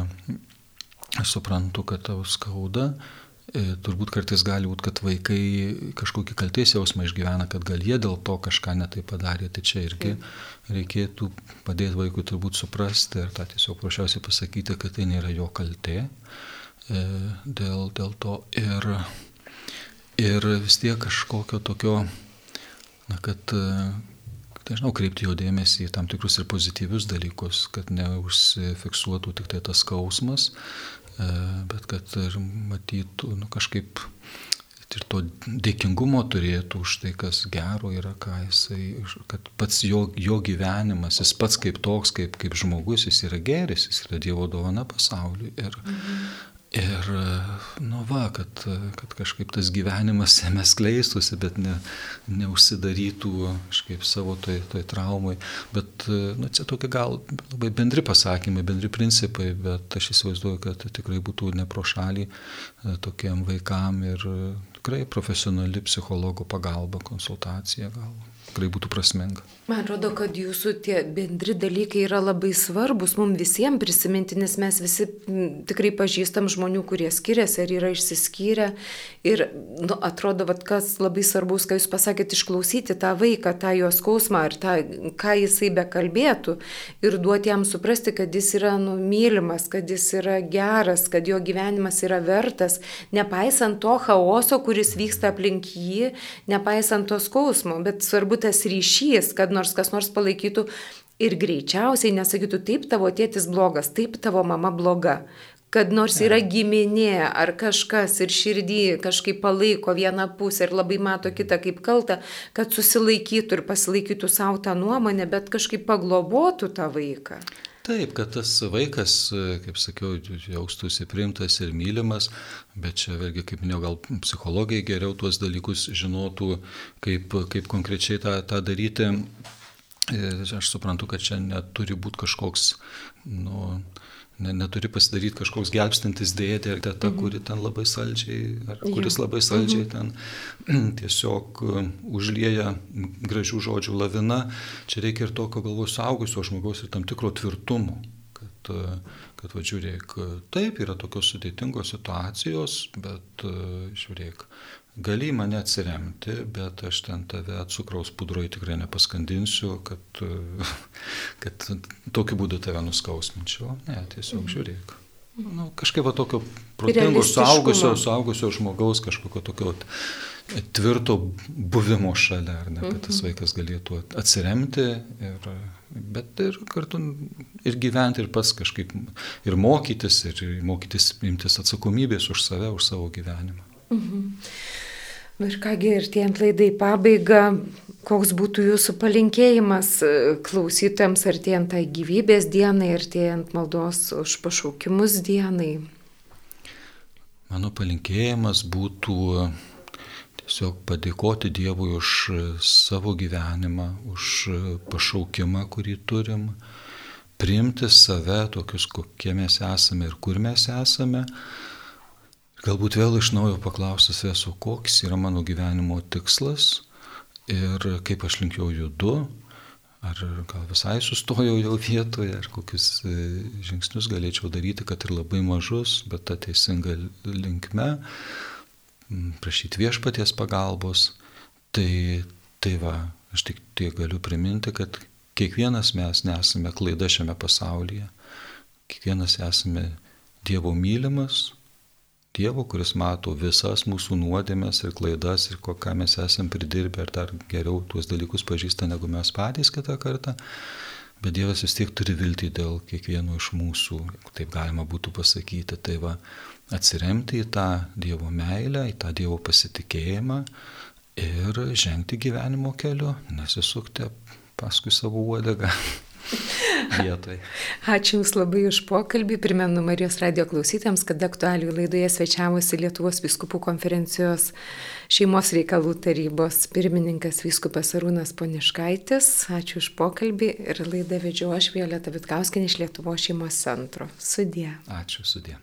aš suprantu, kad tau skauda, E, turbūt kartais gali būti, kad vaikai kažkokį kalties jausmą išgyvena, kad gal jie dėl to kažką netai padarė, tai čia irgi reikėtų padėti vaikui turbūt suprasti ir tą tiesiog prašiausiai pasakyti, kad tai nėra jo kaltė e, dėl, dėl to. Ir, ir vis tiek kažkokio tokio, na, kad nežinau, kreipti jo dėmesį į tam tikrus ir pozityvius dalykus, kad neužsifiksuotų tik tai tas skausmas, E, bet kad ir matytų nu, kažkaip ir to dėkingumo turėtų už tai, kas gero yra, ką jisai, kad pats jo, jo gyvenimas, jis pats kaip toks, kaip, kaip žmogus, jis yra geris, jis yra Dievo dovana pasauliui. Ir, mhm. Ir, nu va, kad, kad kažkaip tas gyvenimas jame skleistųsi, bet ne, neužsidarytų kažkaip savo toj, toj traumai. Bet, nu, čia tokie gal labai bendri pasakymai, bendri principai, bet aš įsivaizduoju, kad tikrai būtų ne pro šalį e, tokiem vaikam ir tikrai profesionali psichologo pagalba, konsultacija gal tikrai būtų prasminga. Man atrodo, kad jūsų tie bendri dalykai yra labai svarbus mums visiems prisiminti, nes mes visi tikrai pažįstam žmonių, kurie skiriasi ar yra išsiskyrę. Ir nu, atrodo, vat, kas labai svarbus, ką jūs pasakėte, išklausyti tą vaiką, tą jo skausmą ar tą, ką jisai bekalbėtų ir duoti jam suprasti, kad jis yra nu, mylimas, kad jis yra geras, kad jo gyvenimas yra vertas, nepaisant to chaoso, kuris vyksta aplink jį, nepaisant to skausmo. Bet svarbu tas ryšys, kad nors kas nors palaikytų ir greičiausiai nesakytų, taip tavo tėtis blogas, taip tavo mama bloga. Kad nors yra giminė ar kažkas ir širdį kažkaip palaiko vieną pusę ir labai mato kitą kaip kaltą, kad susilaikytų ir pasilaikytų savo tą nuomonę, bet kažkaip paglobotų tą vaiką. Taip, kad tas vaikas, kaip sakiau, jaustųsi primtas ir mylimas, bet čia vėlgi, kaip minėjau, gal psichologai geriau tuos dalykus žinotų, kaip, kaip konkrečiai tą, tą daryti. Aš suprantu, kad čia neturi būti kažkoks, nu, ne, neturi pasidaryti kažkoks gelbstintis dėdė teta, mhm. kuri ten labai saldžiai, ar kuris labai saldžiai mhm. ten tiesiog uh, užlieja gražių žodžių lavina. Čia reikia ir tokio galvos saugusio žmogaus ir tam tikro tvirtumo. Kad, uh, kad va žiūrėk, taip yra tokios sudėtingos situacijos, bet uh, žiūrėk, gali į mane atsiremti, bet aš ten tave cukraus pudroje tikrai nepaskandinsiu, kad, kad tokiu būdu tave nuskausminčiau. Ne, tiesiog mhm. žiūrėk. Nu, kažkaip tokio protingo, suaugusio, suaugusio žmogaus, kažkokio tokio tvirto buvimo šalia, ar ne, kad tas mhm. vaikas galėtų atsiremti, ir, bet ir kartu ir gyventi, ir pats kažkaip ir mokytis, ir mokytis imtis atsakomybės už save, už savo gyvenimą. Mhm. Na ir kągi, ir tie ant laidai pabaiga, koks būtų jūsų palinkėjimas e, klausytams artėjant tai gyvybės dienai, artėjant maldos už pašaukimus dienai? Mano palinkėjimas būtų tiesiog padėkoti Dievui už savo gyvenimą, už pašaukimą, kurį turim, priimti save tokius, kokie mes esame ir kur mes esame Galbūt vėl iš naujo paklausti savęs, koks yra mano gyvenimo tikslas ir kaip aš link jo judu, ar gal visai sustojau jau vietoje, ar kokius e, žingsnius galėčiau daryti, kad ir labai mažus, bet tą teisingą linkme, prašyti viešpaties pagalbos. Tai, tai va, aš tik tiek galiu priminti, kad kiekvienas mes nesame klaida šiame pasaulyje, kiekvienas esame Dievo mylimas, Dievo, kuris mato visas mūsų nuodėmės ir klaidas ir ką mes esam pridirbę ir dar geriau tuos dalykus pažįsta negu mes patys kitą kartą. Bet Dievas vis tiek turi viltį dėl kiekvieno iš mūsų, taip galima būtų pasakyti. Tai va, atsiremti į tą Dievo meilę, į tą Dievo pasitikėjimą ir žengti gyvenimo keliu, nesisukti paskui savo uodegą. Vietoj. Ačiū Jums labai už pokalbį. Primenu Marijos radio klausytėms, kad aktualių laidoje svečiavosi Lietuvos viskupų konferencijos šeimos reikalų tarybos pirmininkas viskupas Arūnas Poniškaitis. Ačiū už pokalbį ir laidą vedžiau aš Violeta Vitkauskinė iš Lietuvos šeimos centro. Sudė. Ačiū, sudė.